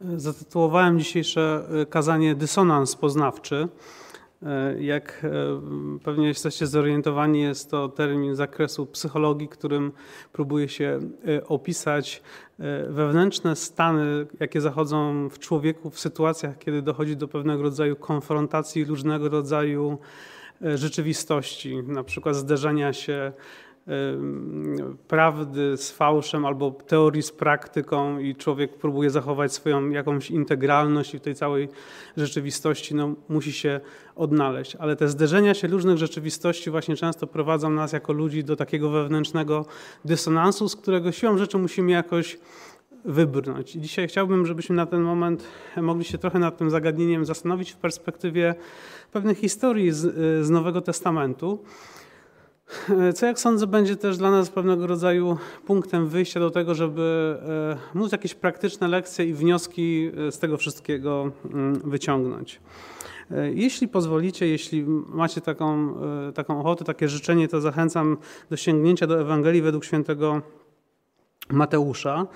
Zatytułowałem dzisiejsze kazanie Dysonans poznawczy. Jak pewnie jesteście zorientowani, jest to termin zakresu psychologii, którym próbuje się opisać wewnętrzne stany, jakie zachodzą w człowieku w sytuacjach, kiedy dochodzi do pewnego rodzaju konfrontacji różnego rodzaju rzeczywistości, na przykład zderzenia się prawdy z fałszem albo teorii z praktyką i człowiek próbuje zachować swoją jakąś integralność i w tej całej rzeczywistości no, musi się odnaleźć. Ale te zderzenia się różnych rzeczywistości właśnie często prowadzą nas jako ludzi do takiego wewnętrznego dysonansu, z którego siłą rzeczy musimy jakoś wybrnąć. I dzisiaj chciałbym, żebyśmy na ten moment mogli się trochę nad tym zagadnieniem zastanowić w perspektywie pewnych historii z, z Nowego Testamentu. Co jak sądzę, będzie też dla nas pewnego rodzaju punktem wyjścia do tego, żeby e, móc jakieś praktyczne lekcje i wnioski e, z tego wszystkiego mm, wyciągnąć. E, jeśli pozwolicie, jeśli macie taką, taką ochotę, takie życzenie, to zachęcam do sięgnięcia do Ewangelii według świętego Mateusza.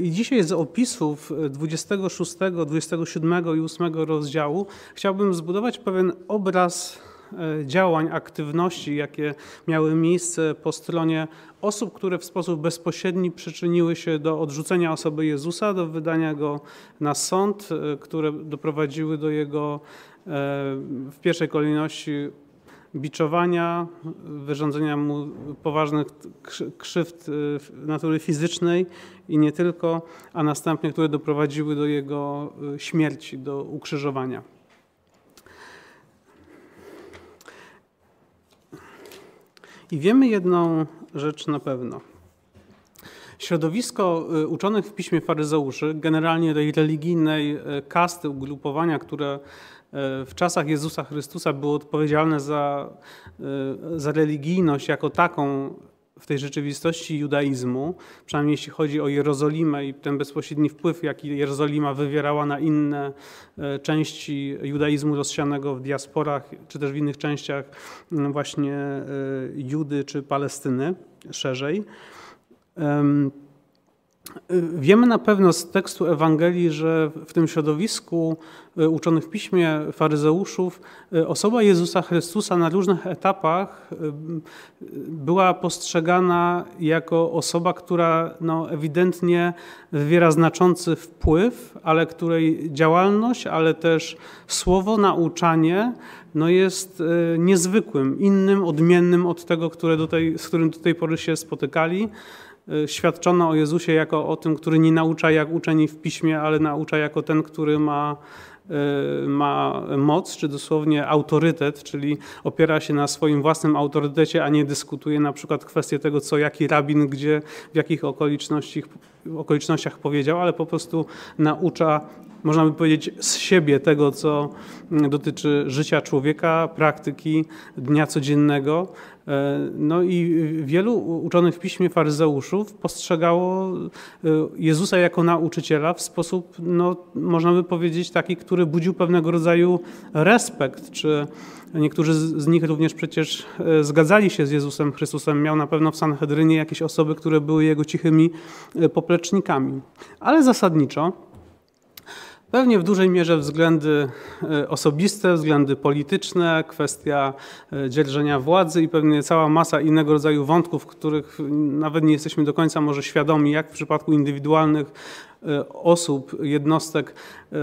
I dzisiaj z opisów 26, 27 i 8 rozdziału chciałbym zbudować pewien obraz działań, aktywności, jakie miały miejsce po stronie osób, które w sposób bezpośredni przyczyniły się do odrzucenia osoby Jezusa, do wydania go na sąd, e, które doprowadziły do jego e, w pierwszej kolejności biczowania, wyrządzenia mu poważnych krzywd natury fizycznej i nie tylko, a następnie które doprowadziły do jego śmierci, do ukrzyżowania. I wiemy jedną rzecz na pewno. Środowisko y, uczonych w piśmie faryzeuszy, generalnie tej religijnej y, kasty, ugrupowania, które y, w czasach Jezusa Chrystusa było odpowiedzialne za, za religijność jako taką w tej rzeczywistości judaizmu, przynajmniej jeśli chodzi o Jerozolimę i ten bezpośredni wpływ, jaki Jerozolima wywierała na inne e, części judaizmu rozsianego w diasporach, czy też w innych częściach właśnie e, Judy czy Palestyny szerzej. Wiemy na pewno z tekstu Ewangelii, że w tym środowisku e, uczonych w piśmie faryzeuszów e, osoba Jezusa Chrystusa na różnych etapach była postrzegana jako osoba, która no, ewidentnie wywiera znaczący wpływ, ale której działalność, ale też słowo, nauczanie no jest niezwykłym, innym, odmiennym od tego, które do tej, z którym do tej pory się spotykali. Y, świadczono o Jezusie jako o tym, który nie naucza jak uczeni w piśmie, ale naucza jako ten, który ma, y, ma moc, czy dosłownie autorytet, czyli opiera się na swoim własnym autorytecie, a nie dyskutuje na przykład kwestię tego, co jaki rabin, gdzie, w jakich okolicznościach, okolicznościach powiedział, ale po prostu naucza można by powiedzieć, z siebie tego, co dotyczy życia człowieka, praktyki dnia codziennego. E, no i wielu uczonych w piśmie faryzeuszów postrzegało e, Jezusa jako nauczyciela w sposób, no, można by powiedzieć, taki, który budził pewnego rodzaju respekt, czy Niektórzy z nich również przecież e, zgadzali się z Jezusem Chrystusem. Miał na pewno w Sanhedrynie jakieś osoby, które były jego cichymi poplecznikami. Ale zasadniczo Pewnie w dużej mierze względy e, osobiste, względy polityczne, kwestia e, dzierżenia władzy i pewnie cała masa innego rodzaju wątków, których nawet nie jesteśmy do końca może świadomi, jak w przypadku indywidualnych osób, jednostek, e,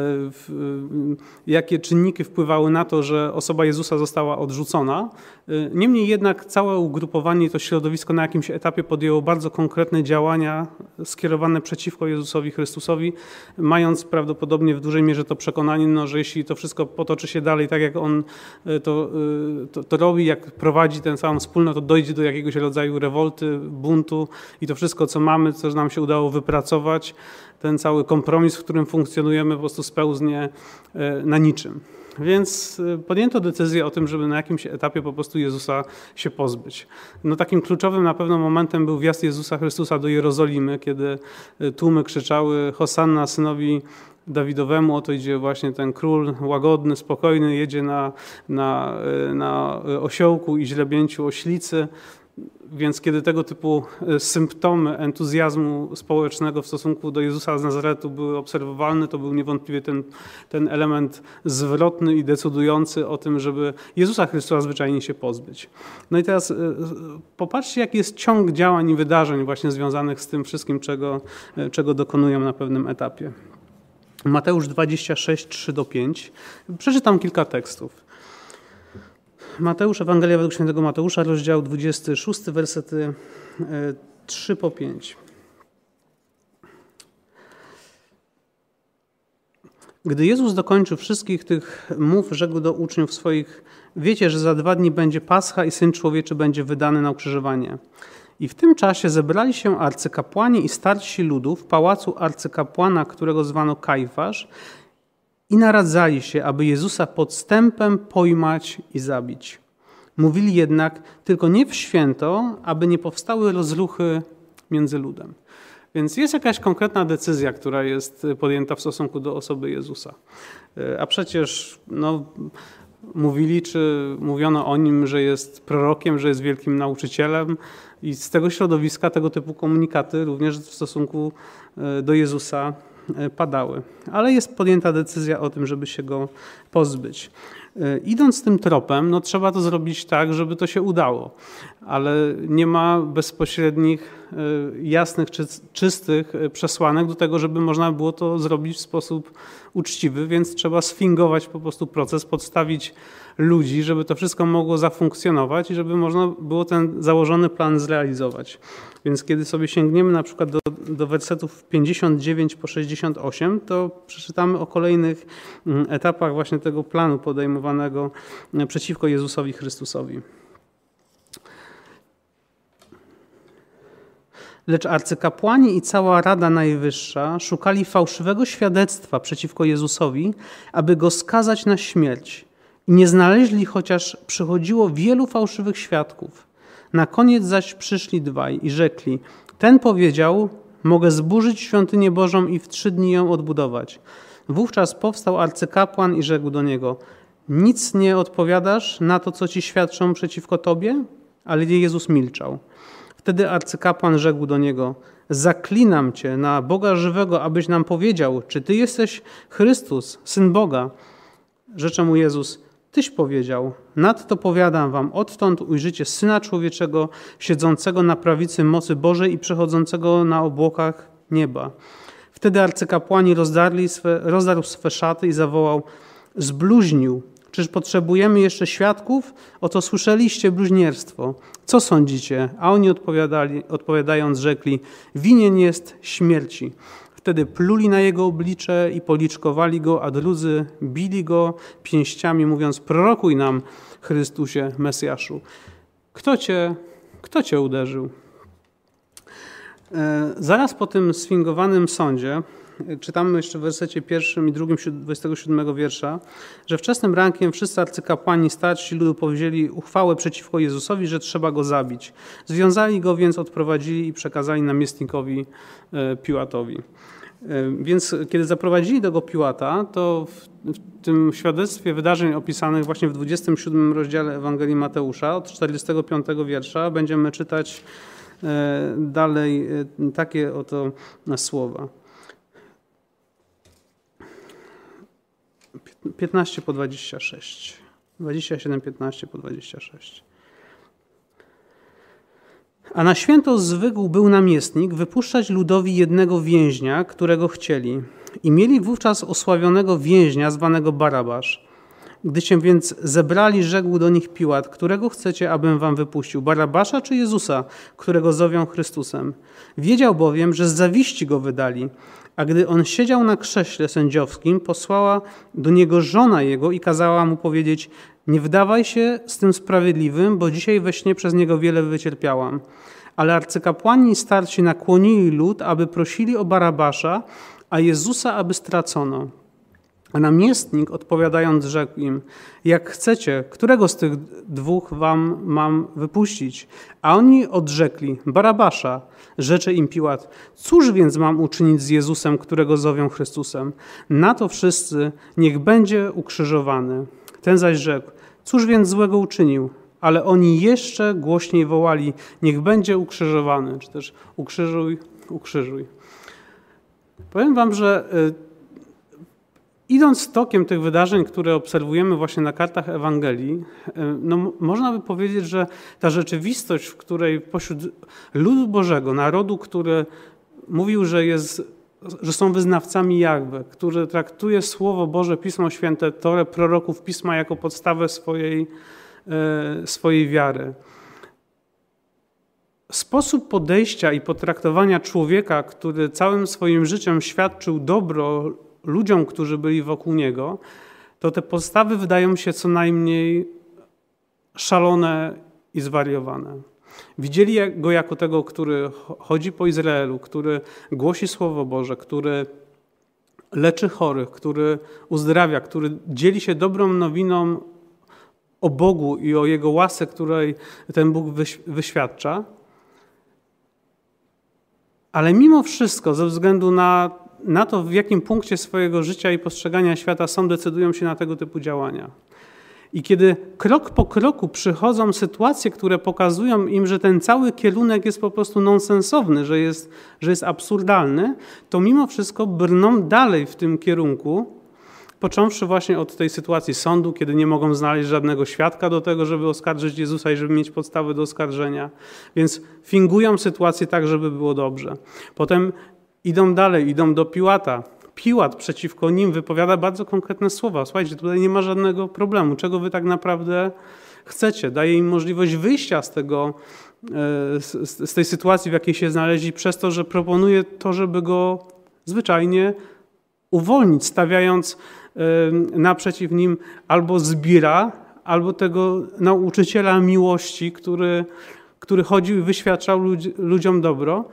jakie czynniki wpływały na to, że osoba Jezusa została odrzucona. E, niemniej jednak całe ugrupowanie, to środowisko na jakimś etapie podjęło bardzo konkretne działania skierowane przeciwko Jezusowi Chrystusowi, mając prawdopodobnie w dużej mierze to przekonanie, no, że jeśli to wszystko potoczy się dalej tak, jak on to, to, to robi, jak prowadzi tę całą wspólnotę, to dojdzie do jakiegoś rodzaju rewolty, buntu i to wszystko, co mamy, co nam się udało wypracować, ten cały kompromis, w którym funkcjonujemy, po prostu spełznie e, na niczym. Więc e, podjęto decyzję o tym, żeby na jakimś etapie po prostu Jezusa się pozbyć. No takim kluczowym na pewno momentem był wjazd Jezusa Chrystusa do Jerozolimy, kiedy e, tłumy krzyczały Hosanna synowi Dawidowemu, oto idzie właśnie ten król łagodny, spokojny, jedzie na, na, na osiołku i źlebięciu oślicy. Więc kiedy tego typu e, symptomy entuzjazmu społecznego w stosunku do Jezusa z Nazaretu były obserwowalne, to był niewątpliwie ten, ten element zwrotny i decydujący o tym, żeby Jezusa Chrystusa zwyczajnie się pozbyć. No i teraz e, popatrzcie, jaki jest ciąg działań i wydarzeń właśnie związanych z tym wszystkim, czego, e, czego dokonują na pewnym etapie. Mateusz 26, 3 do 5. Przeczytam kilka tekstów. Mateusz, Ewangelia według świętego Mateusza, rozdział 26, wersety 3 e, po 5. Gdy Jezus dokończył wszystkich tych mów, rzekł do uczniów swoich: Wiecie, że za dwa dni będzie Pascha i syn człowieczy będzie wydany na ukrzyżowanie. I w tym czasie zebrali się arcykapłani i starsi ludu w pałacu arcykapłana, którego zwano Kajfasz, i naradzali się, aby Jezusa podstępem pojmać i zabić. Mówili jednak tylko nie w święto, aby nie powstały rozruchy między ludem. Więc jest jakaś konkretna decyzja, która jest podjęta w stosunku do osoby Jezusa. E, a przecież no, mówili, czy mówiono o nim, że jest prorokiem, że jest wielkim nauczycielem, i z tego środowiska tego typu komunikaty również w stosunku e, do Jezusa padały. Ale jest podjęta decyzja o tym, żeby się go pozbyć. E, idąc tym tropem, no trzeba to zrobić tak, żeby to się udało, ale nie ma bezpośrednich, jasnych, czystych przesłanek do tego, żeby można było to zrobić w sposób uczciwy, więc trzeba sfingować po prostu proces, podstawić ludzi, żeby to wszystko mogło zafunkcjonować i żeby można było ten założony plan zrealizować. Więc kiedy sobie sięgniemy na przykład do, do wersetów 59 po 68, to przeczytamy o kolejnych mm, etapach właśnie tego planu podejmowanego mm, przeciwko Jezusowi Chrystusowi. Lecz arcykapłani i cała Rada Najwyższa szukali fałszywego świadectwa przeciwko Jezusowi, aby go skazać na śmierć. I nie znaleźli, chociaż przychodziło wielu fałszywych świadków. Na koniec zaś przyszli dwaj i rzekli: Ten powiedział: Mogę zburzyć świątynię Bożą i w trzy dni ją odbudować. Wówczas powstał arcykapłan i rzekł do niego: Nic nie odpowiadasz na to, co ci świadczą przeciwko tobie? Ale Jezus milczał. Wtedy arcykapłan rzekł do niego: Zaklinam cię na Boga żywego, abyś nam powiedział, czy ty jesteś Chrystus, syn Boga. Rzecze mu Jezus: Tyś powiedział, nadto powiadam wam, odtąd ujrzycie Syna Człowieczego, siedzącego na prawicy mocy Bożej i przechodzącego na obłokach nieba. Wtedy arcykapłani rozdarli swe, rozdarł swe szaty i zawołał, zbluźnił. Czyż potrzebujemy jeszcze świadków? Oto słyszeliście bluźnierstwo. Co sądzicie? A oni odpowiadali, odpowiadając rzekli, winien jest śmierci. Wtedy pluli na jego oblicze i policzkowali go, a drudzy bili go pięściami, mówiąc: Prorokuj nam, Chrystusie, Mesjaszu. Kto cię, kto cię uderzył? E, zaraz po tym sfingowanym sądzie czytamy jeszcze w wersecie pierwszym i drugim 27 wiersza, że wczesnym rankiem wszyscy arcykapłani starsi ludu powiedzieli uchwałę przeciwko Jezusowi, że trzeba go zabić. Związali go więc, odprowadzili i przekazali namiestnikowi e, Piłatowi. Więc kiedy zaprowadzili tego Piłata, to w, w, tym świadectwie wydarzeń opisanych właśnie w 27 rozdziale Ewangelii Mateusza od 45 wiersza będziemy czytać e, dalej e, takie oto słowa. 15 po 26. 27, 15 po 26. A na święto zwykł był namiestnik wypuszczać ludowi jednego więźnia, którego chcieli. I mieli wówczas osławionego więźnia zwanego Barabasz. Gdy się więc zebrali, rzekł do nich Piłat, którego chcecie, abym wam wypuścił, Barabasza czy Jezusa, którego zowią Chrystusem? Wiedział bowiem, że z zawiści go wydali. A gdy on siedział na krześle sędziowskim, posłała do niego żona jego i kazała mu powiedzieć: Nie wdawaj się z tym sprawiedliwym, bo dzisiaj we śnie przez niego wiele wycierpiałam. Ale arcykapłani starsi nakłonili lud, aby prosili o Barabasza, a Jezusa, aby stracono. A namiestnik odpowiadając rzekł im, jak chcecie, którego z tych dwóch wam mam wypuścić? A oni odrzekli, Barabasza. Rzecze im Piłat, cóż więc mam uczynić z Jezusem, którego zowią Chrystusem? Na to wszyscy, niech będzie ukrzyżowany. Ten zaś rzekł, cóż więc złego uczynił? ale oni jeszcze głośniej wołali: Niech będzie ukrzyżowany, czy też ukrzyżuj, ukrzyżuj. Powiem Wam, że y, idąc tokiem tych wydarzeń, które obserwujemy właśnie na kartach Ewangelii, y, no, można by powiedzieć, że ta rzeczywistość, w której pośród ludu Bożego, narodu, który mówił, że jest że są wyznawcami Jahwe, który traktuje Słowo Boże, Pismo Święte, Torę proroków Pisma jako podstawę swojej, e, swojej wiary. Sposób podejścia i potraktowania człowieka, który całym swoim życiem świadczył dobro ludziom, którzy byli wokół niego, to te postawy wydają się co najmniej szalone i zwariowane. Widzieli go jako tego, który chodzi po Izraelu, który głosi Słowo Boże, który leczy chorych, który uzdrawia, który dzieli się dobrą nowiną o Bogu i o Jego łasce, której ten Bóg wyświadcza. Ale mimo wszystko, ze względu na, na to, w jakim punkcie swojego życia i postrzegania świata są, decydują się na tego typu działania. I kiedy krok po kroku przychodzą sytuacje, które pokazują im, że ten cały kierunek jest po prostu nonsensowny, że jest, że jest absurdalny, to mimo wszystko brną dalej w tym kierunku, począwszy właśnie od tej sytuacji sądu, kiedy nie mogą znaleźć żadnego świadka do tego, żeby oskarżyć Jezusa i żeby mieć podstawy do oskarżenia. Więc fingują sytuację tak, żeby było dobrze. Potem idą dalej, idą do Piłata, Piłat przeciwko nim wypowiada bardzo konkretne słowa. Słuchajcie, tutaj nie ma żadnego problemu. Czego wy tak naprawdę chcecie? Daje im możliwość wyjścia z tego, e, z, tej sytuacji, w jakiej się znaleźli, przez to, że proponuje to, żeby go zwyczajnie uwolnić, stawiając e, naprzeciw nim albo zbira, albo tego nauczyciela miłości, który, który chodził i wyświadczał ludziom dobro.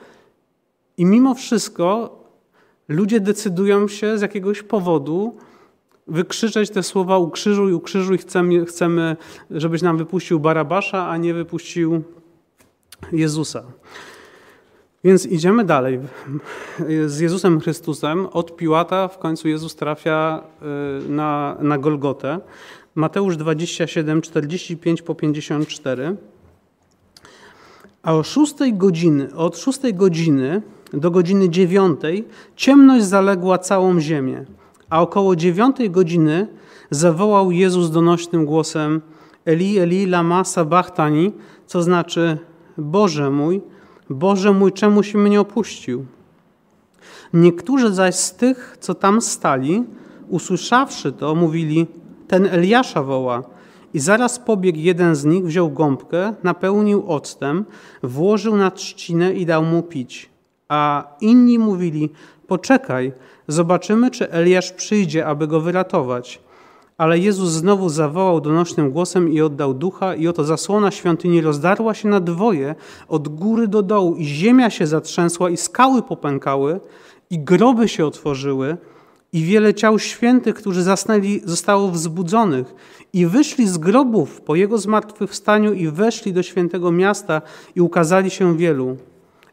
I mimo wszystko ludzie decydują się z jakiegoś powodu wykrzyczeć te słowa ukrzyżuj, ukrzyżuj, chcemy, chcemy żebyś nam wypuścił Barabasza, a nie wypuścił Jezusa. Więc idziemy dalej. Z Jezusem Chrystusem od Piłata w końcu Jezus trafia y, na, na Golgotę. Mateusz 27, 45 po 54. A o szóstej godziny, od szóstej godziny do godziny dziewiątej ciemność zaległa całą ziemię, a około dziewiątej godziny zawołał Jezus donośnym głosem Eli, Eli, lama sabachthani, co znaczy Boże mój, Boże mój, czemuś mnie opuścił? Niektórzy zaś z tych, co tam stali, usłyszawszy to, mówili, ten Eliasza woła. I zaraz pobiegł jeden z nich, wziął gąbkę, napełnił octem, włożył na trzcinę i dał mu pić. A inni mówili: Poczekaj, zobaczymy, czy Eliasz przyjdzie, aby go wyratować. Ale Jezus znowu zawołał donośnym głosem i oddał ducha, i oto zasłona świątyni rozdarła się na dwoje, od góry do dołu, i ziemia się zatrzęsła, i skały popękały, i groby się otworzyły, i wiele ciał świętych, którzy zasnęli, zostało wzbudzonych, i wyszli z grobów po jego zmartwychwstaniu, i weszli do świętego miasta, i ukazali się wielu.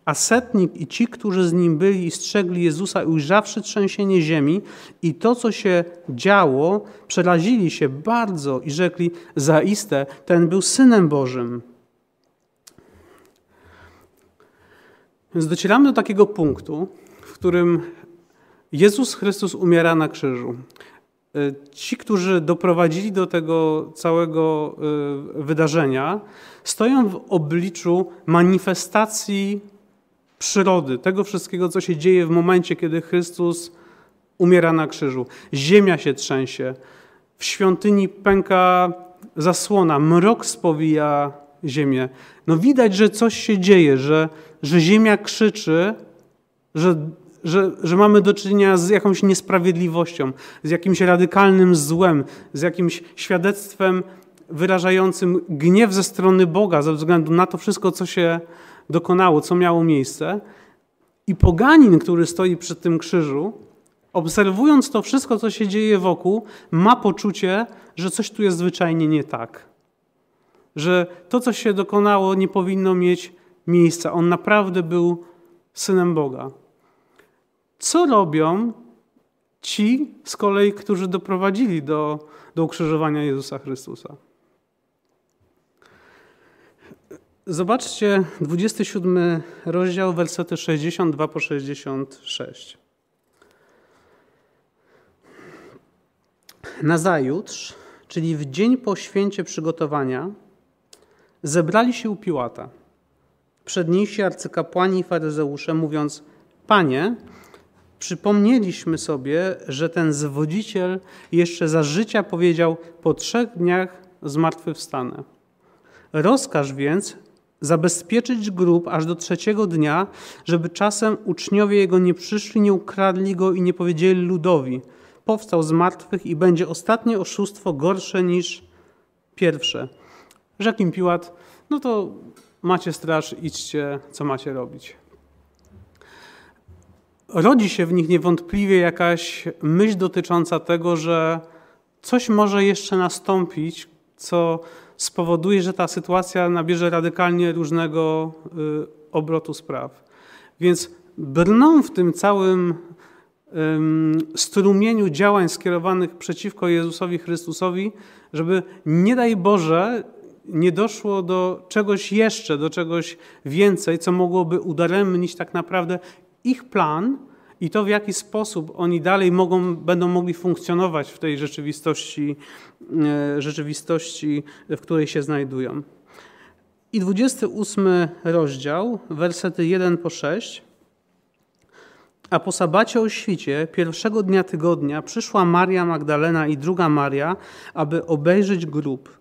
A setnik i ci, którzy z nim byli i strzegli Jezusa, ujrzawszy trzęsienie ziemi i to, co się działo, przerazili się bardzo i rzekli, zaiste, ten był Synem Bożym. Więc docieramy do takiego punktu, w którym Jezus Chrystus umiera na krzyżu. Ci, którzy doprowadzili do tego całego y, wydarzenia, stoją w obliczu manifestacji przyrody, tego wszystkiego, co się dzieje w momencie, kiedy Chrystus umiera na krzyżu. Ziemia się trzęsie, w świątyni pęka zasłona, mrok spowija ziemię. No widać, że coś się dzieje, że, że ziemia krzyczy, że, że, że mamy do czynienia z jakąś niesprawiedliwością, z jakimś radykalnym złem, z jakimś świadectwem wyrażającym gniew ze strony Boga ze względu na to wszystko, co się dokonało, co miało miejsce. I poganin, który stoi przy tym krzyżu, obserwując to wszystko, co się dzieje wokół, ma poczucie, że coś tu jest zwyczajnie nie tak. Że to, co się dokonało, nie powinno mieć miejsca. On naprawdę był synem Boga. Co robią ci z kolei, którzy doprowadzili do, do ukrzyżowania Jezusa Chrystusa? Zobaczcie 27 rozdział, wersety 62 po 66. Nazajutrz, czyli w dzień po święcie przygotowania, zebrali się u Piłata. Przedniejsi arcykapłani i faryzeusze, mówiąc: Panie, przypomnieliśmy sobie, że ten zwodziciel jeszcze za życia powiedział: Po trzech dniach zmartwychwstanę. Rozkaż więc zabezpieczyć grób aż do trzeciego dnia, żeby czasem uczniowie jego nie przyszli, nie ukradli go i nie powiedzieli ludowi: Powstał z martwych i będzie ostatnie oszustwo gorsze niż pierwsze. Rzekł im Piłat: No to macie straż, idźcie, co macie robić. Rodzi się w nich niewątpliwie jakaś myśl dotycząca tego, że coś może jeszcze nastąpić, co spowoduje, że ta sytuacja nabierze radykalnie różnego y, obrotu spraw. Więc brną w tym całym strumieniu działań skierowanych przeciwko Jezusowi Chrystusowi, żeby nie daj Boże nie doszło do czegoś jeszcze, do czegoś więcej, co mogłoby udaremnić tak naprawdę ich plan i to, w jaki sposób oni dalej mogą, będą mogli funkcjonować w tej rzeczywistości, e, rzeczywistości, w której się znajdują. I 28 rozdział, wersety 1 po 6. A po sabacie o świcie, pierwszego dnia tygodnia, przyszła Maria Magdalena i druga Maria, aby obejrzeć grób.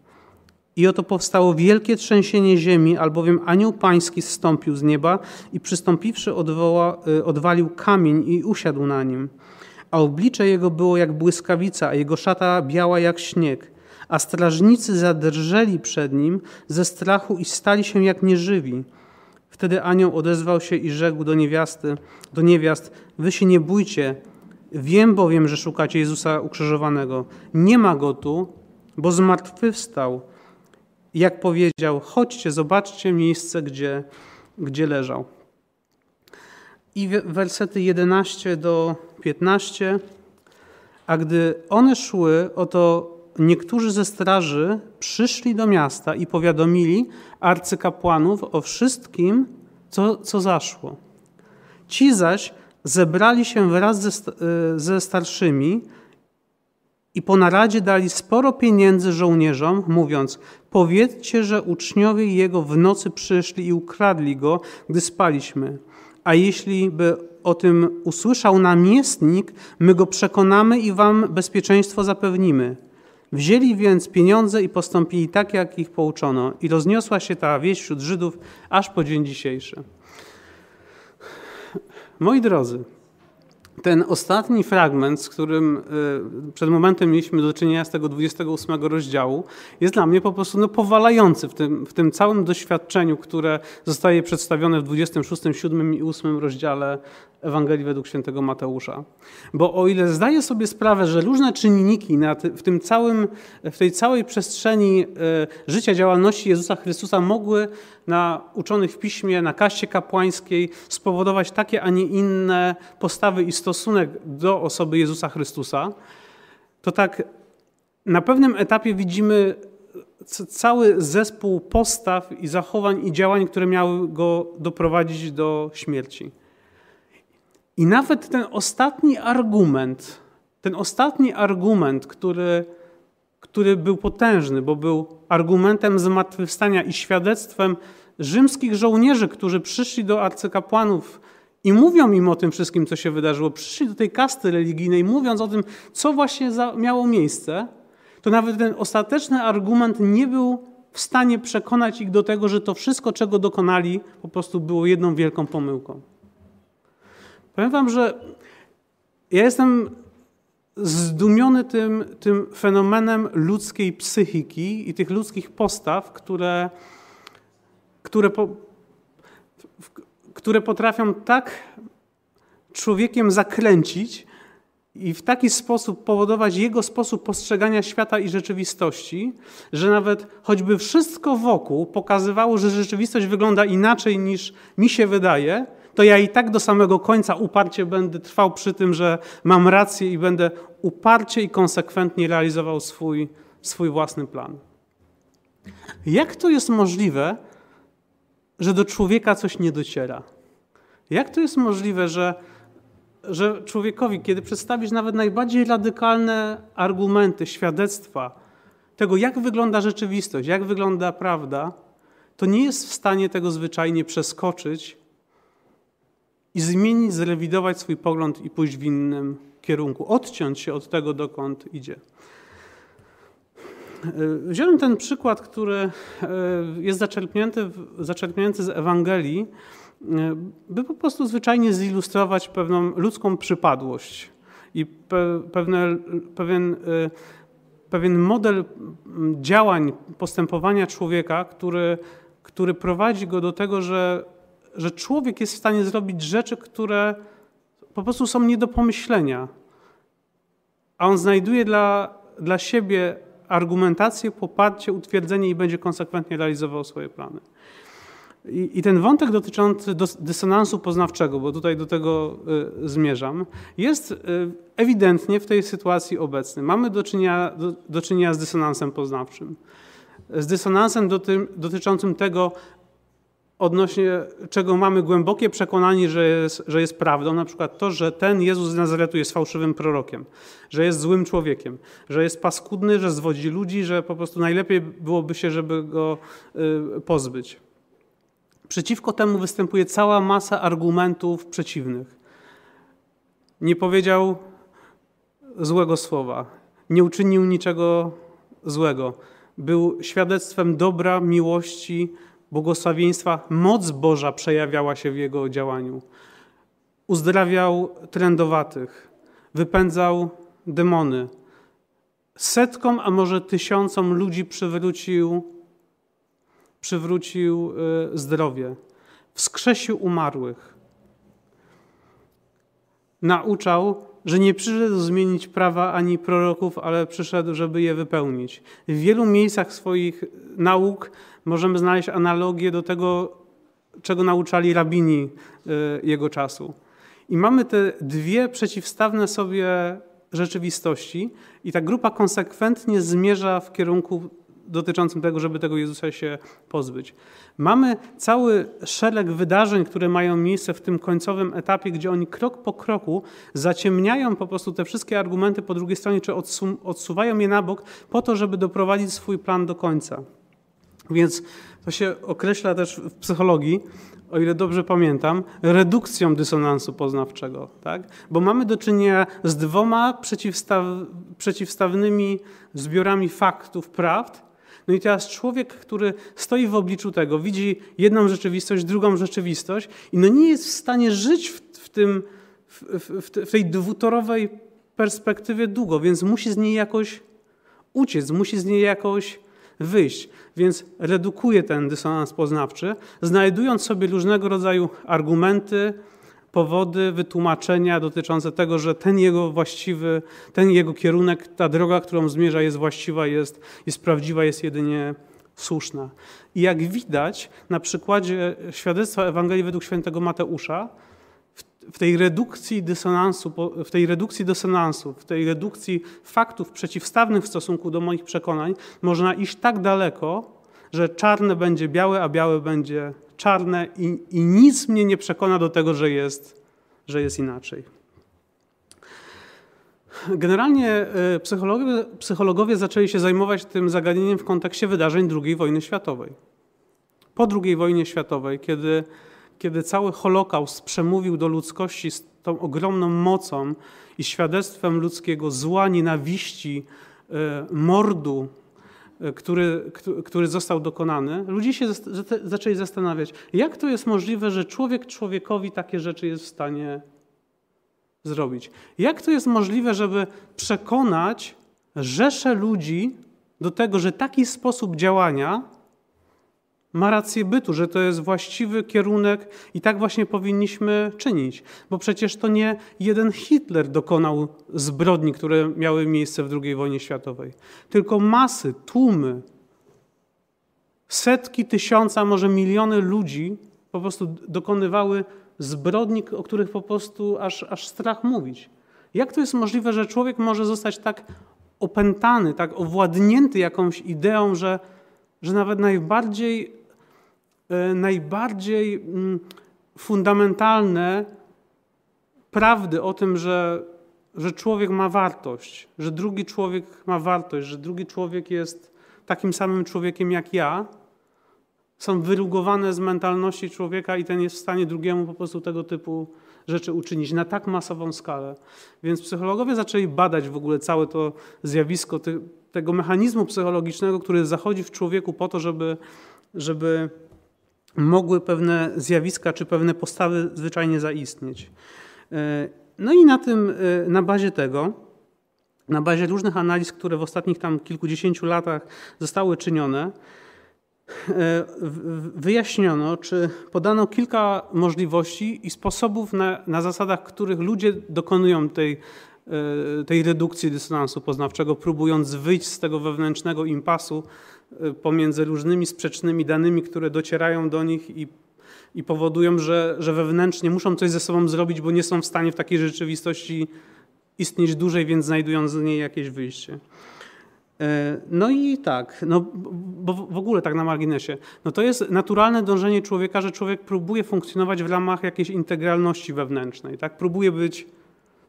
I oto powstało wielkie trzęsienie ziemi, albowiem anioł pański zstąpił z nieba i przystąpiwszy odwoła, y, odwalił kamień i usiadł na nim. A oblicze jego było jak błyskawica, a jego szata biała jak śnieg. A strażnicy zadrżeli przed nim ze strachu i stali się jak nieżywi. Wtedy anioł odezwał się i rzekł do niewiasty, do niewiast, wy się nie bójcie, wiem bowiem, że szukacie Jezusa ukrzyżowanego. Nie ma go tu, bo zmartwychwstał jak powiedział, chodźcie, zobaczcie miejsce, gdzie, gdzie leżał. I wersety 11 do 15. A gdy one szły, oto niektórzy ze straży przyszli do miasta i powiadomili arcykapłanów o wszystkim, co, co zaszło. Ci zaś zebrali się wraz ze, ze starszymi i po naradzie dali sporo pieniędzy żołnierzom, mówiąc: Powiedzcie, że uczniowie jego w nocy przyszli i ukradli go, gdy spaliśmy. A jeśli by o tym usłyszał namiestnik, my go przekonamy i wam bezpieczeństwo zapewnimy. Wzięli więc pieniądze i postąpili tak, jak ich pouczono. I rozniosła się ta wieść wśród Żydów aż po dzień dzisiejszy. Moi drodzy, ten ostatni fragment, z którym y, przed momentem mieliśmy do czynienia z tego 28 rozdziału, jest dla mnie po prostu no, powalający w tym, w tym całym doświadczeniu, które zostaje przedstawione w 26, 7 i 8 rozdziale Ewangelii według świętego Mateusza. Bo o ile zdaję sobie sprawę, że różne czynniki w, tym całym, w tej całej przestrzeni e, życia, działalności Jezusa Chrystusa mogły na uczonych w piśmie, na kaście kapłańskiej spowodować takie, a nie inne postawy i stosunek do osoby Jezusa Chrystusa, to tak na pewnym etapie widzimy cały zespół postaw i zachowań i działań, które miały go doprowadzić do śmierci. I nawet ten ostatni argument, ten ostatni argument, który, który był potężny, bo był argumentem zmartwychwstania i świadectwem rzymskich żołnierzy, którzy przyszli do arcykapłanów i mówią im o tym wszystkim, co się wydarzyło, przyszli do tej kasty religijnej, mówiąc o tym, co właśnie miało miejsce, to nawet ten ostateczny argument nie był w stanie przekonać ich do tego, że to wszystko, czego dokonali, po prostu było jedną wielką pomyłką. Powiem Wam, że ja jestem zdumiony tym, tym fenomenem ludzkiej psychiki i tych ludzkich postaw, które, które, po, które potrafią tak człowiekiem zakręcić i w taki sposób powodować jego sposób postrzegania świata i rzeczywistości, że nawet choćby wszystko wokół pokazywało, że rzeczywistość wygląda inaczej niż mi się wydaje, to ja i tak do samego końca uparcie będę trwał przy tym, że mam rację i będę uparcie i konsekwentnie realizował swój, swój własny plan. Jak to jest możliwe, że do człowieka coś nie dociera. Jak to jest możliwe, że, że człowiekowi, kiedy przedstawisz nawet najbardziej radykalne argumenty, świadectwa tego, jak wygląda rzeczywistość, jak wygląda prawda, to nie jest w stanie tego zwyczajnie przeskoczyć i zmienić, zrewidować swój pogląd i pójść w innym kierunku, odciąć się od tego, dokąd idzie. E, wziąłem ten przykład, który e, jest zaczerpnięty, zaczerpnięty z Ewangelii, e, by po prostu zwyczajnie zilustrować pewną ludzką przypadłość i pewne, pewien, pewien model działań, postępowania człowieka, który, który prowadzi go do tego, że, że człowiek jest w stanie zrobić rzeczy, które po prostu są nie do pomyślenia. A on znajduje dla, dla siebie argumentację, poparcie, utwierdzenie i będzie konsekwentnie realizował swoje plany. I, I, ten wątek dotyczący dysonansu poznawczego, bo tutaj do tego y, zmierzam, jest y, ewidentnie w tej sytuacji obecny. Mamy do czynienia, do, do czynienia z dysonansem poznawczym. Z dysonansem dotyczącym tego, odnośnie czego mamy głębokie przekonanie, że jest, że jest prawdą, na przykład to, że ten Jezus z Nazaretu jest fałszywym prorokiem, że jest złym człowiekiem, że jest paskudny, że zwodzi ludzi, że po prostu najlepiej byłoby się, żeby go y, pozbyć. Przeciwko temu występuje cała masa argumentów przeciwnych. Nie powiedział złego słowa, nie uczynił niczego złego. Był świadectwem dobra, miłości, błogosławieństwa, moc Boża przejawiała się w jego działaniu. Uzdrawiał trędowatych, wypędzał demony. Setkom, a może tysiącom ludzi przywrócił, przywrócił e, zdrowie. Wskrzesił umarłych. Nauczał, że nie przyszedł zmienić prawa ani proroków, ale przyszedł, żeby je wypełnić. W wielu miejscach swoich nauk możemy znaleźć analogię do tego, czego nauczali rabini e, jego czasu. I mamy te dwie przeciwstawne sobie rzeczywistości, i ta grupa konsekwentnie zmierza w kierunku dotyczącym tego, żeby tego Jezusa się pozbyć. Mamy cały szereg wydarzeń, które mają miejsce w tym końcowym etapie, gdzie oni krok po kroku zaciemniają po prostu te wszystkie argumenty po drugiej stronie, czy odsuwają je na bok, po to, żeby doprowadzić swój plan do końca. Więc to się określa też w psychologii, o ile dobrze pamiętam, redukcją dysonansu poznawczego. Tak? Bo mamy do czynienia z dwoma przeciwstaw, przeciwstawnymi zbiorami faktów, prawd. No i teraz człowiek, który stoi w obliczu tego, widzi jedną rzeczywistość, drugą rzeczywistość i no nie jest w stanie żyć w, w tym, w, w, w tej dwutorowej perspektywie długo, więc musi z niej jakoś uciec, musi z niej jakoś wyjść. Więc redukuje ten dysonans poznawczy, znajdując sobie różnego rodzaju argumenty, powody, wytłumaczenia dotyczące tego, że ten jego właściwy, ten jego kierunek, ta droga, którą zmierza, jest właściwa, jest, jest prawdziwa, jest jedynie słuszna. I jak widać na przykładzie świadectwa Ewangelii według świętego Mateusza, w tej redukcji dysonansu, w tej redukcji dysonansu, w tej redukcji faktów przeciwstawnych w stosunku do moich przekonań, można iść tak daleko, że czarne będzie białe, a białe będzie czarne i, i nic mnie nie przekona do tego, że jest, że jest inaczej. Generalnie e, psychologowie, psychologowie zaczęli się zajmować tym zagadnieniem w kontekście wydarzeń II wojny światowej. Po II wojnie światowej, kiedy kiedy cały Holokaust przemówił do ludzkości z tą ogromną mocą i świadectwem ludzkiego zła, nienawiści, e, mordu, który, który został dokonany, ludzie się zaczęli zastanawiać, jak to jest możliwe, że człowiek człowiekowi takie rzeczy jest w stanie zrobić. Jak to jest możliwe, żeby przekonać rzesze ludzi do tego, że taki sposób działania ma rację bytu, że to jest właściwy kierunek i tak właśnie powinniśmy czynić. Bo przecież to nie jeden Hitler dokonał zbrodni, które miały miejsce w II wojnie światowej, tylko masy, tłumy, setki, tysiąca, może miliony ludzi po prostu dokonywały zbrodni, o których po prostu aż, aż strach mówić. Jak to jest możliwe, że człowiek może zostać tak opętany, tak owładnięty jakąś ideą, że, że nawet najbardziej najbardziej mm, fundamentalne prawdy o tym, że, że człowiek ma wartość, że drugi człowiek ma wartość, że drugi człowiek jest takim samym człowiekiem jak ja, są wyrugowane z mentalności człowieka i ten jest w stanie drugiemu po prostu tego typu rzeczy uczynić na tak masową skalę. Więc psychologowie zaczęli badać w ogóle całe to zjawisko tego mechanizmu psychologicznego, który zachodzi w człowieku po to, żeby, żeby mogły pewne zjawiska czy pewne postawy zwyczajnie zaistnieć. E, no i na tym, e, na bazie tego, na bazie różnych analiz, które w ostatnich tam kilkudziesięciu latach zostały czynione, e, wyjaśniono, czy podano kilka możliwości i sposobów, na, na zasadach których ludzie dokonują tej, tej redukcji dysonansu poznawczego, próbując wyjść z tego wewnętrznego impasu pomiędzy różnymi sprzecznymi danymi, które docierają do nich i i powodują, że, że wewnętrznie muszą coś ze sobą zrobić, bo nie są w stanie w takiej rzeczywistości istnieć dłużej, więc znajdują z niej jakieś wyjście. E, no i tak, no, bo w ogóle tak na marginesie, no to jest naturalne dążenie człowieka, że człowiek próbuje funkcjonować w ramach jakiejś integralności wewnętrznej, tak? próbuje być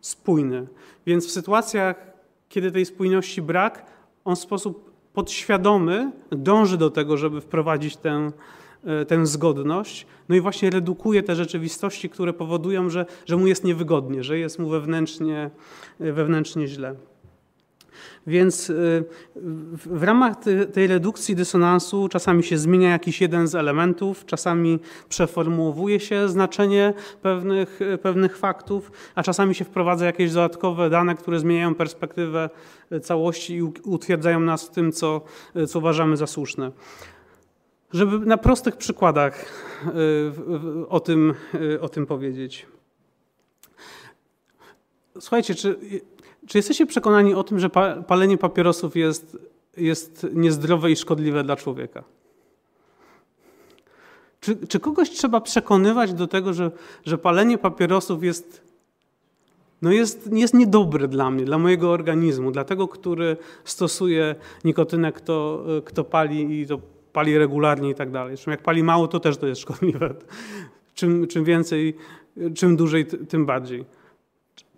spójny. Więc w sytuacjach, kiedy tej spójności brak, on w sposób podświadomy dąży do tego, żeby wprowadzić tę, E, tę zgodność, no i właśnie redukuje te rzeczywistości, które powodują, że, że mu jest niewygodnie, że jest mu wewnętrznie, e, wewnętrznie źle. Więc e, w ramach tej redukcji dysonansu czasami się zmienia jakiś jeden z elementów, czasami przeformułowuje się znaczenie pewnych, pewnych faktów, a czasami się wprowadza jakieś dodatkowe dane, które zmieniają perspektywę całości i utwierdzają nas w tym, co, co uważamy za słuszne. Żeby na prostych przykładach y, o tym, y, o tym powiedzieć. Słuchajcie, czy, czy jesteście przekonani o tym, że palenie papierosów jest, jest niezdrowe i szkodliwe dla człowieka? Czy, czy kogoś trzeba przekonywać do tego, że, że palenie papierosów jest, no jest, jest niedobre dla mnie, dla mojego organizmu, dla tego, który stosuje nikotynę, kto, kto pali i to pali regularnie i tak dalej. Zresztą jak pali mało, to też to jest szkodliwe. Czym, czym więcej, czym dłużej, tym bardziej.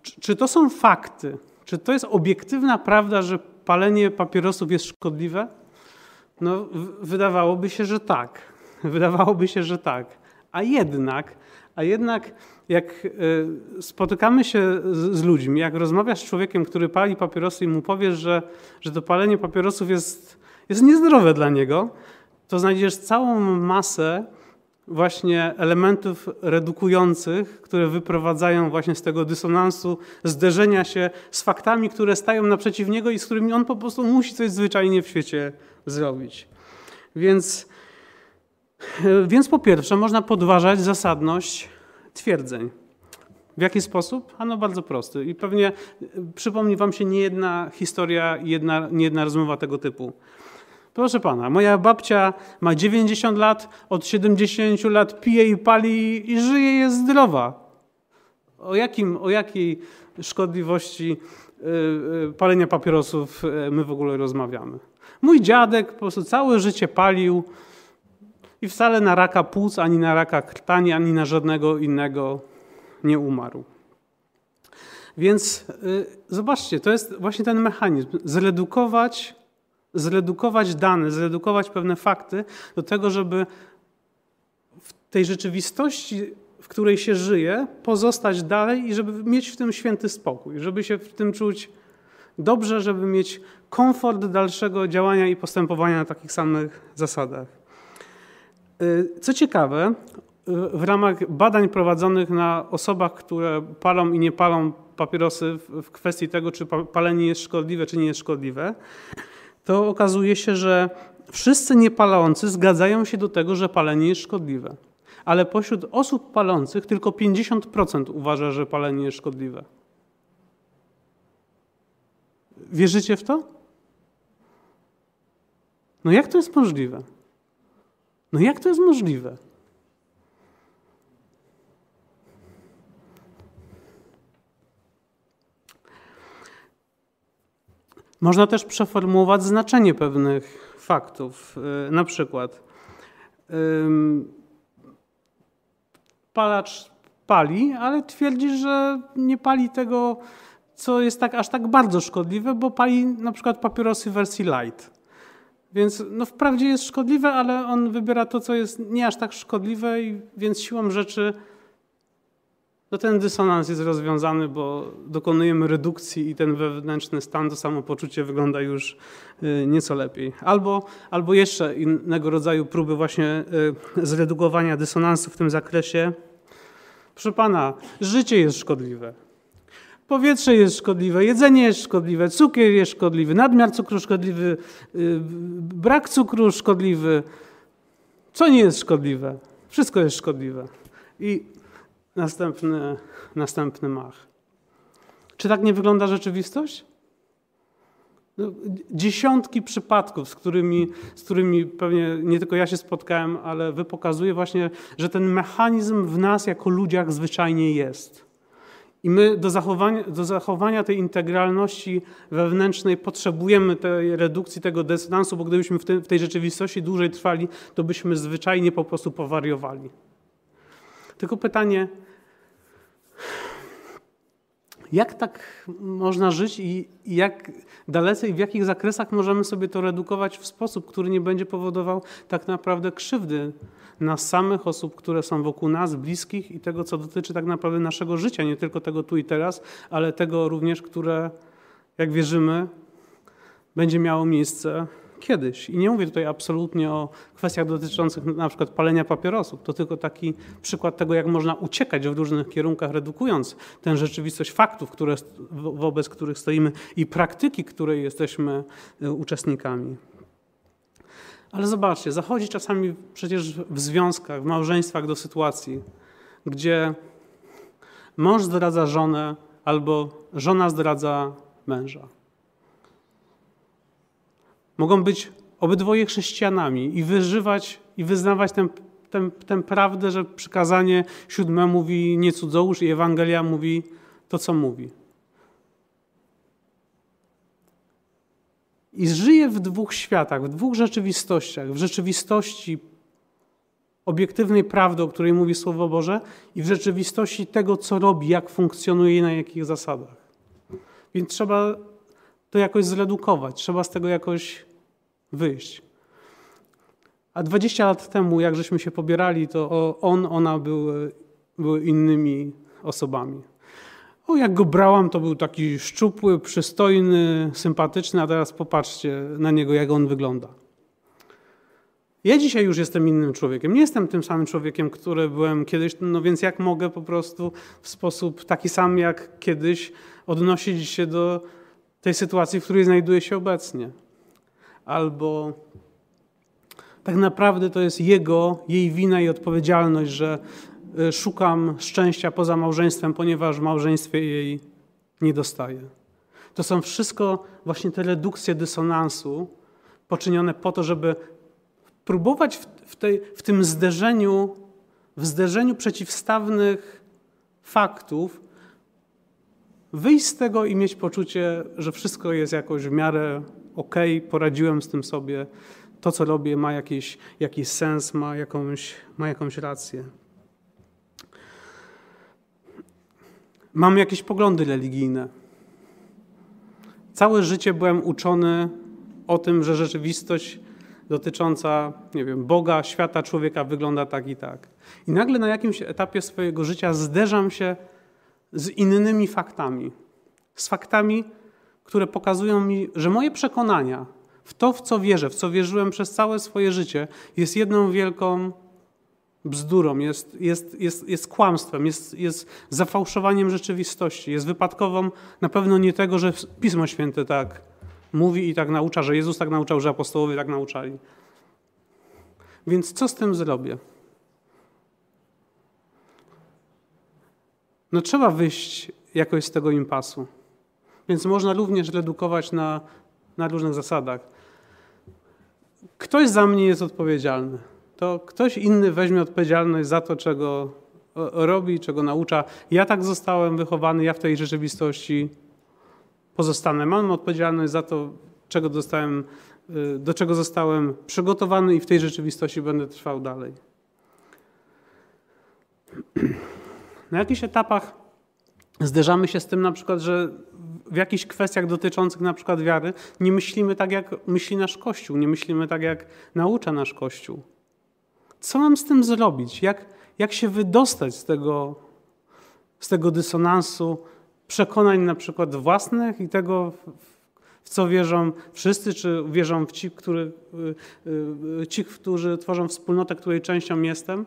Czy, czy to są fakty? Czy to jest obiektywna prawda, że palenie papierosów jest szkodliwe? No, wydawałoby się, że tak. Wydawałoby się, że tak. A jednak, a jednak jak e, spotykamy się z, ludźmi, jak rozmawiasz z człowiekiem, który pali papierosy i mu powiesz, że, że to palenie papierosów jest, jest niezdrowe dla niego, to znajdziesz całą masę właśnie elementów redukujących, które wyprowadzają właśnie z tego dysonansu, zderzenia się z faktami, które stają naprzeciw niego i z którymi on po prostu musi coś zwyczajnie w świecie zrobić. Więc, więc po pierwsze można podważać zasadność twierdzeń. W jaki sposób? Ano bardzo prosty. I pewnie przypomni wam się niejedna historia, jedna, niejedna rozmowa tego typu. Proszę pana, moja babcia ma 90 lat, od 70 lat pije i pali i żyje, jest zdrowa. O, jakim, o jakiej szkodliwości y, y, palenia papierosów y, my w ogóle rozmawiamy? Mój dziadek po prostu całe życie palił i wcale na raka płuc, ani na raka krtani, ani na żadnego innego nie umarł. Więc zobaczcie, to jest właśnie ten mechanizm. Zredukować zredukować dane, zredukować pewne fakty do tego, żeby w tej rzeczywistości, w której się żyje, pozostać dalej i żeby mieć w tym święty spokój, żeby się w tym czuć dobrze, żeby mieć komfort dalszego działania i postępowania na takich samych zasadach. Y, co ciekawe, y, w ramach badań prowadzonych na osobach, które palą i nie palą papierosy w kwestii tego, czy palenie jest szkodliwe, czy nie jest szkodliwe, to okazuje się, że wszyscy niepalący zgadzają się do tego, że palenie jest szkodliwe. Ale pośród osób palących tylko 50% uważa, że palenie jest szkodliwe. Wierzycie w to? No jak to jest możliwe? No jak to jest możliwe? Można też przeformułować znaczenie pewnych faktów. Y, na przykład, palacz pali, ale twierdzi, że nie pali tego, co jest tak, aż tak bardzo szkodliwe, bo pali na przykład papierosy w wersji light. Więc no wprawdzie jest szkodliwe, ale on wybiera to, co jest nie aż tak szkodliwe, i więc siłą rzeczy no ten dysonans jest rozwiązany, bo dokonujemy redukcji i ten wewnętrzny stan, to samopoczucie wygląda już y, nieco lepiej. Albo, albo jeszcze innego rodzaju próby właśnie y, zredukowania dysonansu w tym zakresie. Proszę Pana, życie jest szkodliwe. Powietrze jest szkodliwe, jedzenie jest szkodliwe, cukier jest szkodliwy, nadmiar cukru szkodliwy, y, brak cukru szkodliwy. Co nie jest szkodliwe? Wszystko jest szkodliwe. I następny, następny mach. Czy tak nie wygląda rzeczywistość? No, dziesiątki przypadków, z którymi, z którymi pewnie nie tylko ja się spotkałem, ale wy pokazuje właśnie, że ten mechanizm w nas jako ludziach zwyczajnie jest. I my do zachowania, do zachowania tej integralności wewnętrznej potrzebujemy tej redukcji, tego dysonansu, bo gdybyśmy w, w tej rzeczywistości dłużej trwali, to byśmy zwyczajnie po prostu powariowali. Tylko pytanie, jak tak można żyć i jak dalece i w jakich zakresach możemy sobie to redukować w sposób, który nie będzie powodował tak naprawdę krzywdy nas samych, osób, które są wokół nas, bliskich i tego, co dotyczy tak naprawdę naszego życia, nie tylko tego tu i teraz, ale tego również, które, jak wierzymy, będzie miało miejsce kiedyś. I nie mówię tutaj absolutnie o kwestiach dotyczących na przykład palenia papierosów. To tylko taki przykład tego, jak można uciekać w różnych kierunkach, redukując tę rzeczywistość faktów, które, wobec których stoimy i praktyki, której jesteśmy e, uczestnikami. Ale zobaczcie, zachodzi czasami przecież w związkach, w małżeństwach do sytuacji, gdzie mąż zdradza żonę albo żona zdradza męża. Mogą być obydwoje chrześcijanami i wyżywać i wyznawać tę, tę, tę prawdę, że przykazanie siódme mówi nie cudzołóż i Ewangelia mówi to, co mówi. I żyje w dwóch światach, w dwóch rzeczywistościach. W rzeczywistości obiektywnej prawdy, o której mówi Słowo Boże, i w rzeczywistości tego, co robi, jak funkcjonuje i na jakich zasadach. Więc trzeba to jakoś zredukować, trzeba z tego jakoś wyjść. A 20 lat temu, jak żeśmy się pobierali, to on, ona były, były innymi osobami. O, jak go brałam, to był taki szczupły, przystojny, sympatyczny, a teraz popatrzcie na niego, jak on wygląda. Ja dzisiaj już jestem innym człowiekiem. Nie jestem tym samym człowiekiem, który byłem kiedyś, no więc jak mogę po prostu w sposób taki sam jak kiedyś odnosić się do tej sytuacji, w której znajduję się obecnie? Albo tak naprawdę to jest jego, jej wina i odpowiedzialność, że Y, szukam szczęścia poza małżeństwem, ponieważ w małżeństwie jej nie dostaję. To są wszystko właśnie te redukcje dysonansu poczynione po to, żeby próbować w, w, tej, w tym zderzeniu, w zderzeniu przeciwstawnych faktów wyjść z tego i mieć poczucie, że wszystko jest jakoś w miarę ok, poradziłem z tym sobie, to co robię ma jakiś, jakiś sens, ma jakąś, ma jakąś rację. Mam jakieś poglądy religijne. Całe życie byłem uczony o tym, że rzeczywistość dotycząca, nie wiem, Boga, świata, człowieka wygląda tak i tak. I nagle na jakimś etapie swojego życia zderzam się z innymi faktami. Z faktami, które pokazują mi, że moje przekonania w to, w co wierzę, w co wierzyłem przez całe swoje życie, jest jedną wielką bzdurą, jest, jest, jest, jest kłamstwem, jest, jest zafałszowaniem rzeczywistości, jest wypadkową na pewno nie tego, że Pismo Święte tak mówi i tak naucza, że Jezus tak nauczał, że apostołowie tak nauczali. Więc co z tym zrobię? No trzeba wyjść jakoś z tego impasu. Więc można również redukować na, na różnych zasadach. Ktoś za mnie jest odpowiedzialny to ktoś inny weźmie odpowiedzialność za to, czego robi, czego naucza. Ja tak zostałem wychowany, ja w tej rzeczywistości pozostanę. Mam odpowiedzialność za to, czego dostałem y, do czego zostałem przygotowany i w tej rzeczywistości będę trwał dalej. Na jakichś etapach zderzamy się z tym na przykład, że w jakichś kwestiach dotyczących na przykład wiary nie myślimy tak, jak myśli nasz Kościół, nie myślimy tak, jak naucza nasz Kościół. Co mam z tym zrobić? Jak, jak się wydostać z tego, z tego dysonansu przekonań na przykład własnych i tego, w co wierzą wszyscy, czy wierzą w ci, y, y, ci, którzy tworzą wspólnotę, której częścią jestem?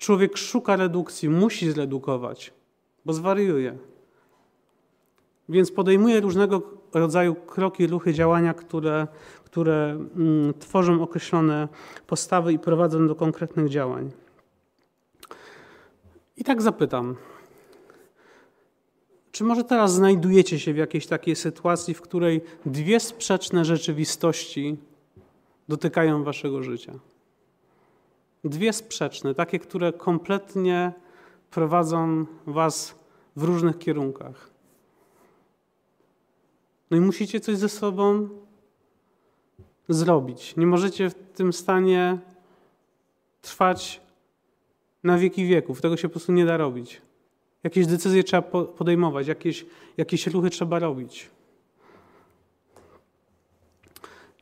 Człowiek szuka redukcji, musi zredukować, bo zwariuje. Więc podejmuje różnego rodzaju kroki, ruchy, działania, które, które mm, tworzą określone postawy i prowadzą do konkretnych działań. I tak zapytam, czy może teraz znajdujecie się w jakiejś takiej sytuacji, w której dwie sprzeczne rzeczywistości dotykają waszego życia? Dwie sprzeczne, takie, które kompletnie prowadzą was w różnych kierunkach. No i musicie coś ze sobą zrobić. Nie możecie w tym stanie trwać na wieki wieków. Tego się po prostu nie da robić. Jakieś decyzje trzeba podejmować, jakieś, jakieś ruchy trzeba robić.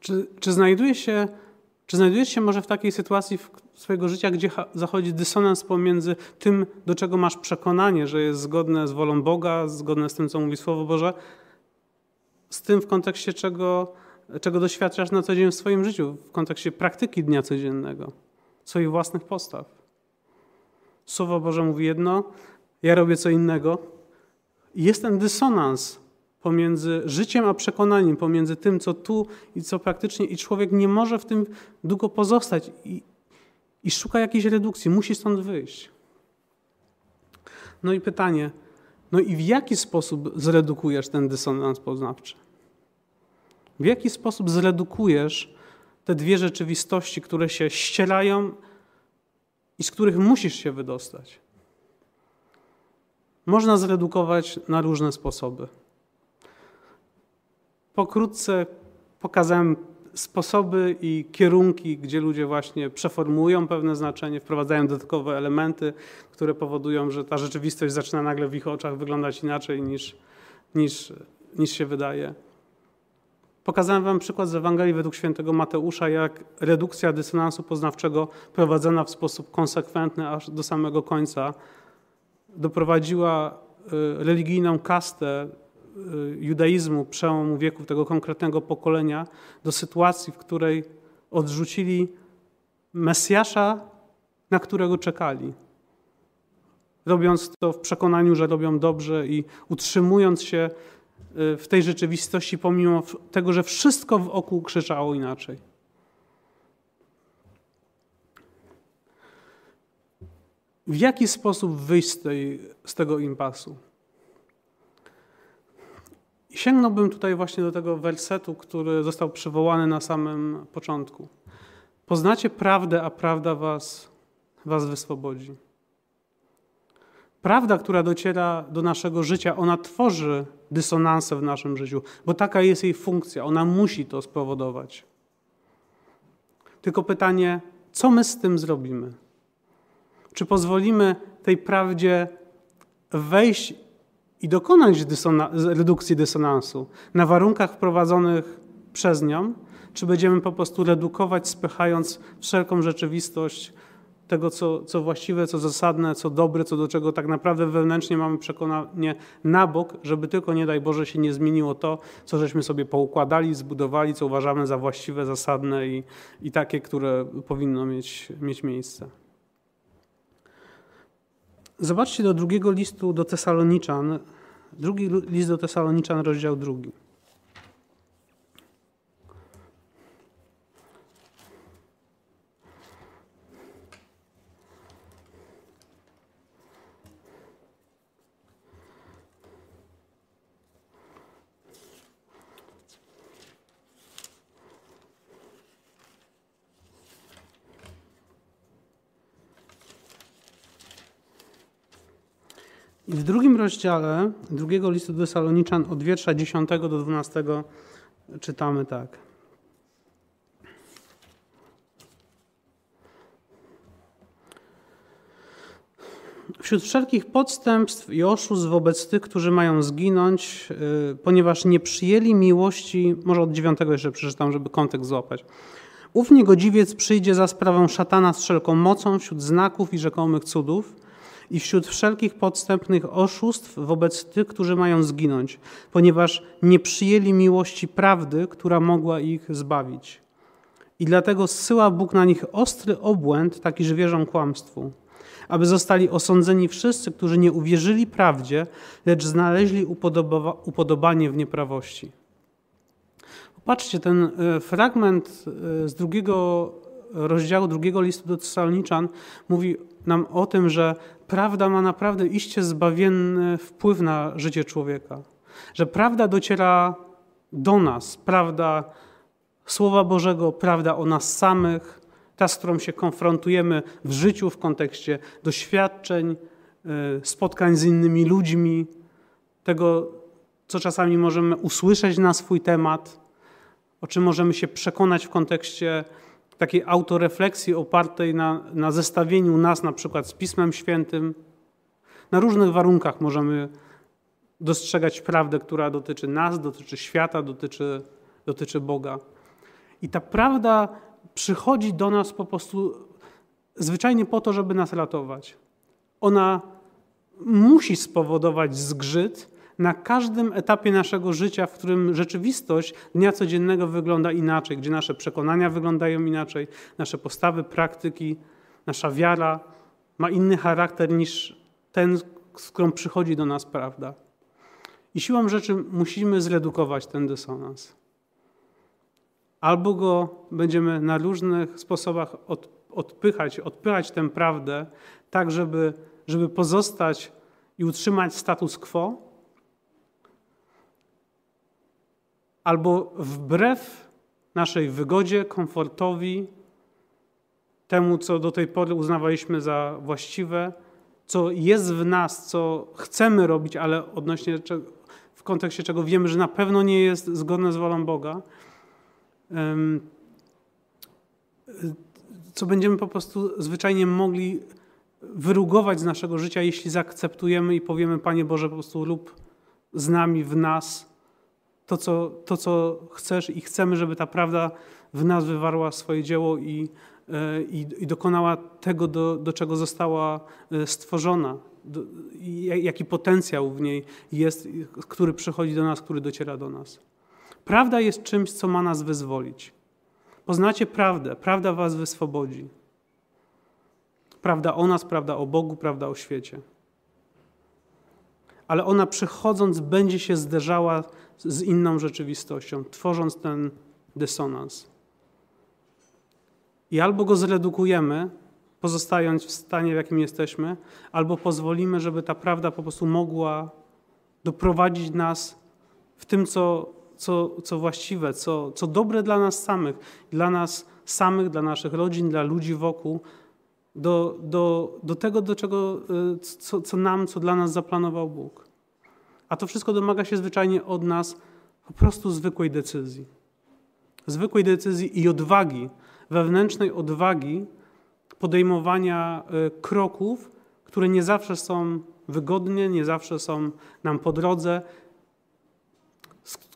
Czy, czy, znajduje się, czy znajdujesz się może w takiej sytuacji swojego życia, gdzie zachodzi dysonans pomiędzy tym, do czego masz przekonanie, że jest zgodne z wolą Boga, zgodne z tym, co mówi Słowo Boże, z tym w kontekście czego, czego doświadczasz na co dzień w swoim życiu, w kontekście praktyki dnia codziennego, swoich własnych postaw. Słowo Boże mówi jedno, ja robię co innego. Jest ten dysonans pomiędzy życiem a przekonaniem, pomiędzy tym, co tu i co praktycznie, i człowiek nie może w tym długo pozostać i, i szuka jakiejś redukcji, musi stąd wyjść. No i pytanie, no i w jaki sposób zredukujesz ten dysonans poznawczy? W jaki sposób zredukujesz te dwie rzeczywistości, które się ścierają i z których musisz się wydostać? Można zredukować na różne sposoby. Pokrótce pokazałem sposoby i kierunki, gdzie ludzie właśnie przeformułują pewne znaczenie, wprowadzają dodatkowe elementy, które powodują, że ta rzeczywistość zaczyna nagle w ich oczach wyglądać inaczej niż, niż, niż się wydaje. Pokazałem Wam przykład z Ewangelii według świętego Mateusza, jak redukcja dysonansu poznawczego prowadzona w sposób konsekwentny aż do samego końca doprowadziła y, religijną kastę judaizmu przełomu wieków tego konkretnego pokolenia do sytuacji, w której odrzucili Mesjasza, na którego czekali. Robiąc to w przekonaniu, że robią dobrze i utrzymując się y, w tej rzeczywistości, pomimo tego, że wszystko wokół krzyczało inaczej. w jaki sposób wyjść z, tej, z tego impasu. Sięgnąłbym tutaj właśnie do tego wersetu, który został przywołany na samym początku. Poznacie prawdę, a prawda was, was wyswobodzi. Prawda, która dociera do naszego życia, ona tworzy dysonansę w naszym życiu, bo taka jest jej funkcja, ona musi to spowodować. Tylko pytanie, co my z tym zrobimy? Czy pozwolimy tej prawdzie wejść i dokonać redukcji dysonansu na warunkach wprowadzonych przez nią? Czy będziemy po prostu redukować, spychając wszelką rzeczywistość tego, co, co właściwe, co zasadne, co dobre, co do czego tak naprawdę wewnętrznie mamy przekonanie na bok, żeby tylko, nie daj Boże, się nie zmieniło to, co żeśmy sobie poukładali, zbudowali, co uważamy za właściwe, zasadne i, i takie, które powinno mieć, mieć miejsce. Zobaczcie do drugiego listu do Tesaloniczan, drugi list do Tesaloniczan, rozdział drugi. I w drugim rozdziale drugiego listu do Saloniczan od wiersza 10 do 12 czytamy tak. Wśród wszelkich podstępstw i oszustw wobec tych, którzy mają zginąć, y, ponieważ nie przyjęli miłości, może od dziewiątego jeszcze przeczytam, żeby kontekst złapać. Ów niegodziwiec przyjdzie za sprawą szatana z wszelką mocą wśród znaków i rzekomych cudów, i wśród wszelkich podstępnych oszustw wobec tych, którzy mają zginąć, ponieważ nie przyjęli miłości prawdy, która mogła ich zbawić. I dlatego zsyła Bóg na nich ostry obłęd, taki, że wierzą kłamstwu aby zostali osądzeni wszyscy, którzy nie uwierzyli prawdzie, lecz znaleźli upodobanie w nieprawości. Popatrzcie, ten e, fragment e, z drugiego rozdziału, drugiego listu do Tesaloniczan mówi nam o tym, że prawda ma naprawdę iście zbawienny wpływ na życie człowieka. Że prawda dociera do nas, prawda Słowa Bożego, prawda o nas samych, ta, z którą się konfrontujemy w życiu, w kontekście doświadczeń, e, spotkań z innymi ludźmi, tego, co czasami możemy usłyszeć na swój temat, o czym możemy się przekonać w kontekście takiej autorefleksji opartej na, na zestawieniu nas na przykład z Pismem Świętym. Na różnych warunkach możemy dostrzegać prawdę, która dotyczy nas, dotyczy świata, dotyczy, dotyczy Boga. I ta prawda przychodzi do nas po prostu zwyczajnie po to, żeby nas ratować. Ona musi spowodować zgrzyt na każdym etapie naszego życia, w którym rzeczywistość dnia codziennego wygląda inaczej, gdzie nasze przekonania wyglądają inaczej, nasze postawy, praktyki, nasza wiara ma inny charakter niż ten, z którą przychodzi do nas prawda. I siłą rzeczy musimy zredukować ten dysonans. Albo go będziemy na różnych sposobach od, odpychać, odpychać tę prawdę, tak żeby, żeby pozostać i utrzymać status quo, albo wbrew naszej wygodzie, komfortowi, temu, co do tej pory uznawaliśmy za właściwe, co jest w nas, co chcemy robić, ale odnośnie w kontekście czego wiemy, że na pewno nie jest zgodne z wolą Boga, co będziemy po prostu zwyczajnie mogli wyrugować z naszego życia, jeśli zaakceptujemy i powiemy, Panie Boże, po prostu lub z nami, w nas to, co, to, co chcesz i chcemy, żeby ta prawda w nas wywarła swoje dzieło i, e, i, i dokonała tego, do, do czego została e, stworzona. Do, jaki potencjał w niej jest, który przychodzi do nas, który dociera do nas. Prawda jest czymś, co ma nas wyzwolić. Poznacie prawdę, prawda was wyswobodzi. Prawda o nas, prawda o Bogu, prawda o świecie. Ale ona przychodząc będzie się zderzała z inną rzeczywistością, tworząc ten dysonans. I albo go zredukujemy, pozostając w stanie, w jakim jesteśmy, albo pozwolimy, żeby ta prawda po prostu mogła doprowadzić nas w tym, co co, co właściwe, co, co dobre dla nas samych, dla nas samych, dla naszych rodzin, dla ludzi wokół, do, do, do tego, do czego, y, co, co nam, co dla nas zaplanował Bóg. A to wszystko domaga się zwyczajnie od nas po prostu zwykłej decyzji. Zwykłej decyzji i odwagi, wewnętrznej odwagi podejmowania y, kroków, które nie zawsze są wygodnie, nie zawsze są nam po drodze,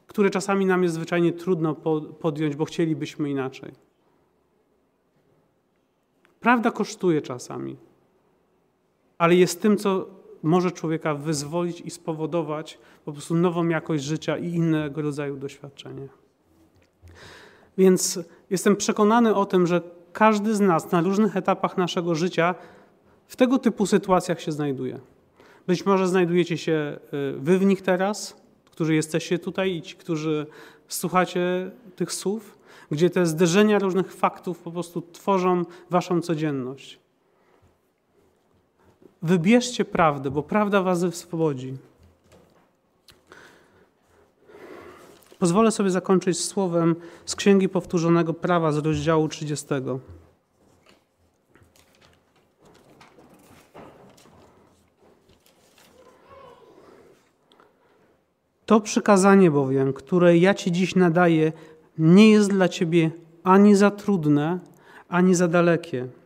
które czasami nam jest zwyczajnie trudno podjąć, bo chcielibyśmy inaczej. Prawda kosztuje czasami, ale jest tym, co może człowieka wyzwolić i spowodować po prostu nową jakość życia i innego rodzaju doświadczenie. Więc jestem przekonany o tym, że każdy z nas na różnych etapach naszego życia w tego typu sytuacjach się znajduje. Być może znajdujecie się y, wy w nich teraz, którzy jesteście tutaj i ci, którzy słuchacie tych słów, gdzie te zderzenia różnych faktów po prostu tworzą waszą codzienność. Wybierzcie prawdę, bo prawda was wyswobodzi. Pozwolę sobie zakończyć słowem z Księgi Powtórzonego Prawa z rozdziału 30. To przykazanie bowiem, które ja Ci dziś nadaję, nie jest dla Ciebie ani za trudne, ani za dalekie.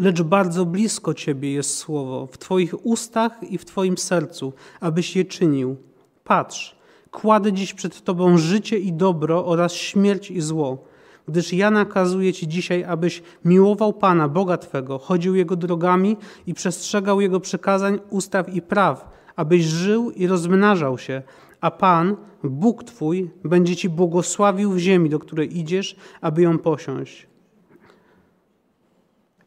Lecz bardzo blisko Ciebie jest słowo, w Twoich ustach i w Twoim sercu, abyś je czynił. Patrz, kładę dziś przed Tobą życie i dobro oraz śmierć i zło. Gdyż ja nakazuję Ci dzisiaj, abyś miłował Pana, Boga Twego, chodził Jego drogami i przestrzegał Jego przykazań, ustaw i praw, abyś żył i rozmnażał się, a Pan, Bóg Twój, będzie Ci błogosławił w ziemi, do której idziesz, aby ją posiąść.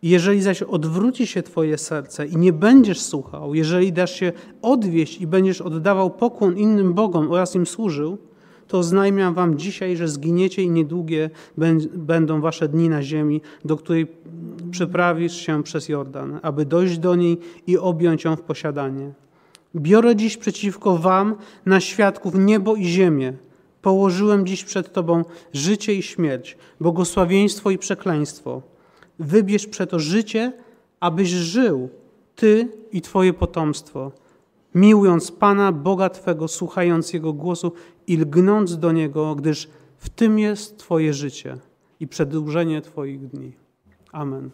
Jeżeli zaś odwróci się Twoje serce i nie będziesz słuchał, jeżeli dasz się odwieść i będziesz oddawał pokłon innym bogom oraz im służył, to oznajmiam wam dzisiaj, że zginiecie i niedługie będą wasze dni na ziemi, do której przeprawisz się przez Jordan, aby dojść do niej i objąć ją w posiadanie. Biorę dziś przeciwko wam na świadków niebo i ziemię. Położyłem dziś przed tobą życie i śmierć, błogosławieństwo i przekleństwo. Wybierz przeto życie, abyś żył, ty i twoje potomstwo, miłując Pana, Boga Twego, słuchając Jego głosu i lgnąc do Niego, gdyż w tym jest Twoje życie i przedłużenie Twoich dni. Amen.